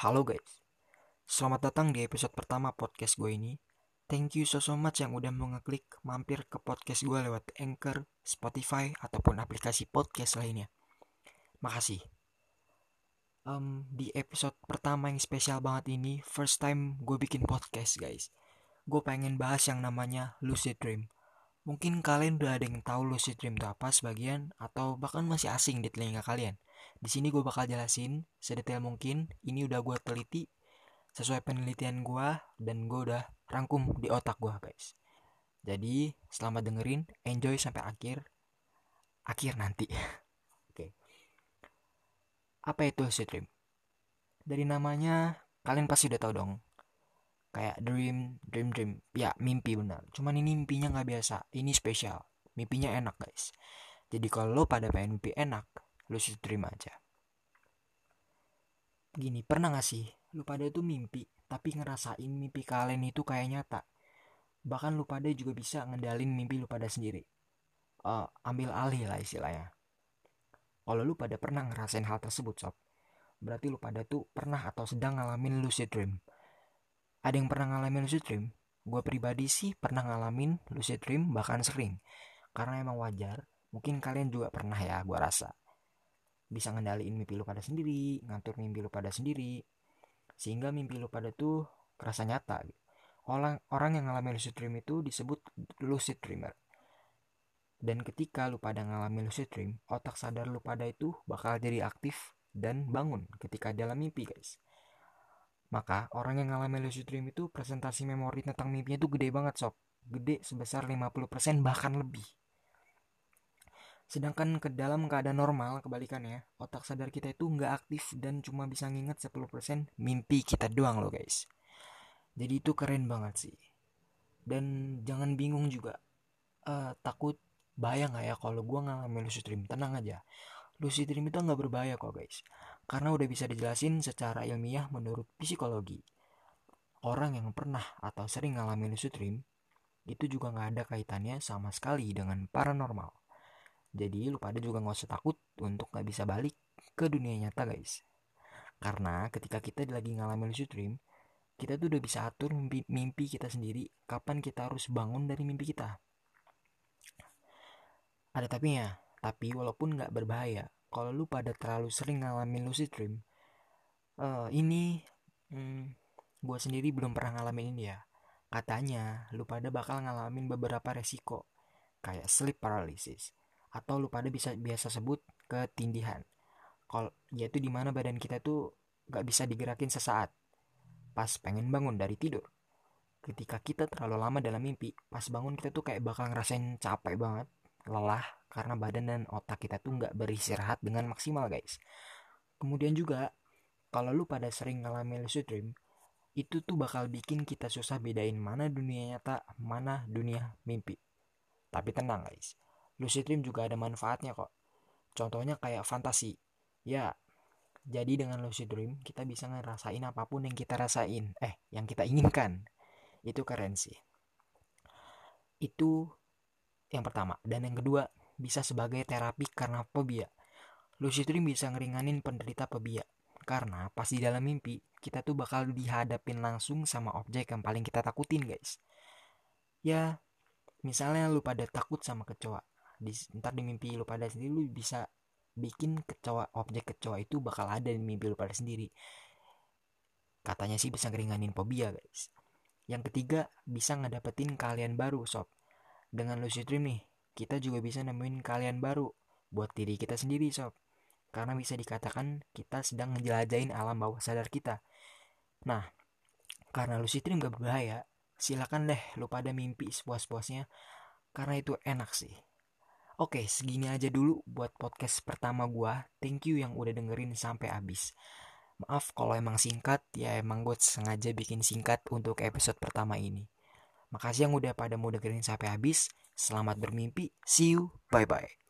Halo guys, selamat datang di episode pertama podcast gue ini. Thank you so so much yang udah mau ngeklik mampir ke podcast gue lewat Anchor, Spotify, ataupun aplikasi podcast lainnya. Makasih. Um, di episode pertama yang spesial banget ini, first time gue bikin podcast guys. Gue pengen bahas yang namanya lucid dream. Mungkin kalian udah ada yang tahu lucid dream itu apa sebagian, atau bahkan masih asing di telinga kalian. Di sini gue bakal jelasin sedetail mungkin. Ini udah gue teliti sesuai penelitian gue dan gue udah rangkum di otak gue guys. Jadi selamat dengerin, enjoy sampai akhir, akhir nanti. Oke. Apa itu lucid dream? Dari namanya kalian pasti udah tahu dong. Kayak dream, dream, dream. Ya mimpi benar. Cuman ini mimpinya nggak biasa. Ini spesial. Mimpinya enak guys. Jadi kalau lo pada pengen mimpi enak, lu terima aja. Gini pernah gak sih lu pada tuh mimpi tapi ngerasain mimpi kalian itu kayak nyata? Bahkan lu pada juga bisa ngedalin mimpi lu pada sendiri. Uh, ambil alih lah istilahnya. Kalau lu pada pernah ngerasain hal tersebut sob berarti lu pada tuh pernah atau sedang ngalamin lucid dream. Ada yang pernah ngalamin lucid dream? Gue pribadi sih pernah ngalamin lucid dream bahkan sering. Karena emang wajar mungkin kalian juga pernah ya gue rasa bisa ngendaliin mimpi lu pada sendiri ngatur mimpi lu pada sendiri sehingga mimpi lu pada tuh kerasa nyata gitu. orang orang yang ngalamin lucid dream itu disebut lucid dreamer. Dan ketika lu pada ngalamin lucid dream otak sadar lu pada itu bakal jadi aktif dan bangun ketika dalam mimpi guys. Maka orang yang ngalamin lucid dream itu presentasi memori tentang mimpinya tuh gede banget sob. Gede sebesar 50% bahkan lebih Sedangkan ke dalam keadaan normal, kebalikannya, otak sadar kita itu nggak aktif dan cuma bisa nginget 10% mimpi kita doang loh guys. Jadi itu keren banget sih. Dan jangan bingung juga. Uh, takut bahaya nggak ya kalau gue ngalamin lucid dream? Tenang aja. Lucid dream itu nggak berbahaya kok guys. Karena udah bisa dijelasin secara ilmiah menurut psikologi. Orang yang pernah atau sering ngalamin lucid dream itu juga nggak ada kaitannya sama sekali dengan paranormal jadi lu pada juga nggak usah takut untuk nggak bisa balik ke dunia nyata guys. Karena ketika kita lagi ngalamin lucid dream, kita tuh udah bisa atur mimpi, mimpi kita sendiri kapan kita harus bangun dari mimpi kita. Ada tapi ya, tapi walaupun nggak berbahaya, kalau lu pada terlalu sering ngalamin lucid dream, uh, ini hmm, gue sendiri belum pernah ngalamin ini ya. Katanya lu pada bakal ngalamin beberapa resiko, kayak sleep paralysis, atau lu pada bisa biasa sebut ketindihan. Kalau yaitu di mana badan kita tuh gak bisa digerakin sesaat pas pengen bangun dari tidur. Ketika kita terlalu lama dalam mimpi, pas bangun kita tuh kayak bakal ngerasain capek banget, lelah karena badan dan otak kita tuh nggak beristirahat dengan maksimal guys. Kemudian juga kalau lu pada sering ngalamin lucid dream, itu tuh bakal bikin kita susah bedain mana dunia nyata, mana dunia mimpi. Tapi tenang guys, lucid dream juga ada manfaatnya kok. Contohnya kayak fantasi. Ya, jadi dengan lucid dream kita bisa ngerasain apa pun yang kita rasain. Eh, yang kita inginkan. Itu keren sih. Itu yang pertama. Dan yang kedua, bisa sebagai terapi karena fobia. Lucid dream bisa ngeringanin penderita fobia. Karena pas di dalam mimpi, kita tuh bakal dihadapin langsung sama objek yang paling kita takutin guys. Ya, misalnya lu pada takut sama kecoa di, ntar di mimpi lu pada sendiri lu bisa bikin kecoa objek kecoa itu bakal ada di mimpi lu pada sendiri. Katanya sih bisa ngeringanin fobia guys. Yang ketiga bisa ngedapetin kalian baru sob. Dengan lucid dream nih kita juga bisa nemuin kalian baru buat diri kita sendiri sob. Karena bisa dikatakan kita sedang ngejelajahin alam bawah sadar kita. Nah karena lucid dream gak berbahaya silakan deh lu pada mimpi sepuas-puasnya. Karena itu enak sih Oke, segini aja dulu buat podcast pertama gua. Thank you yang udah dengerin sampai habis. Maaf kalau emang singkat, ya emang gue sengaja bikin singkat untuk episode pertama ini. Makasih yang udah pada mau dengerin sampai habis. Selamat bermimpi. See you. Bye-bye.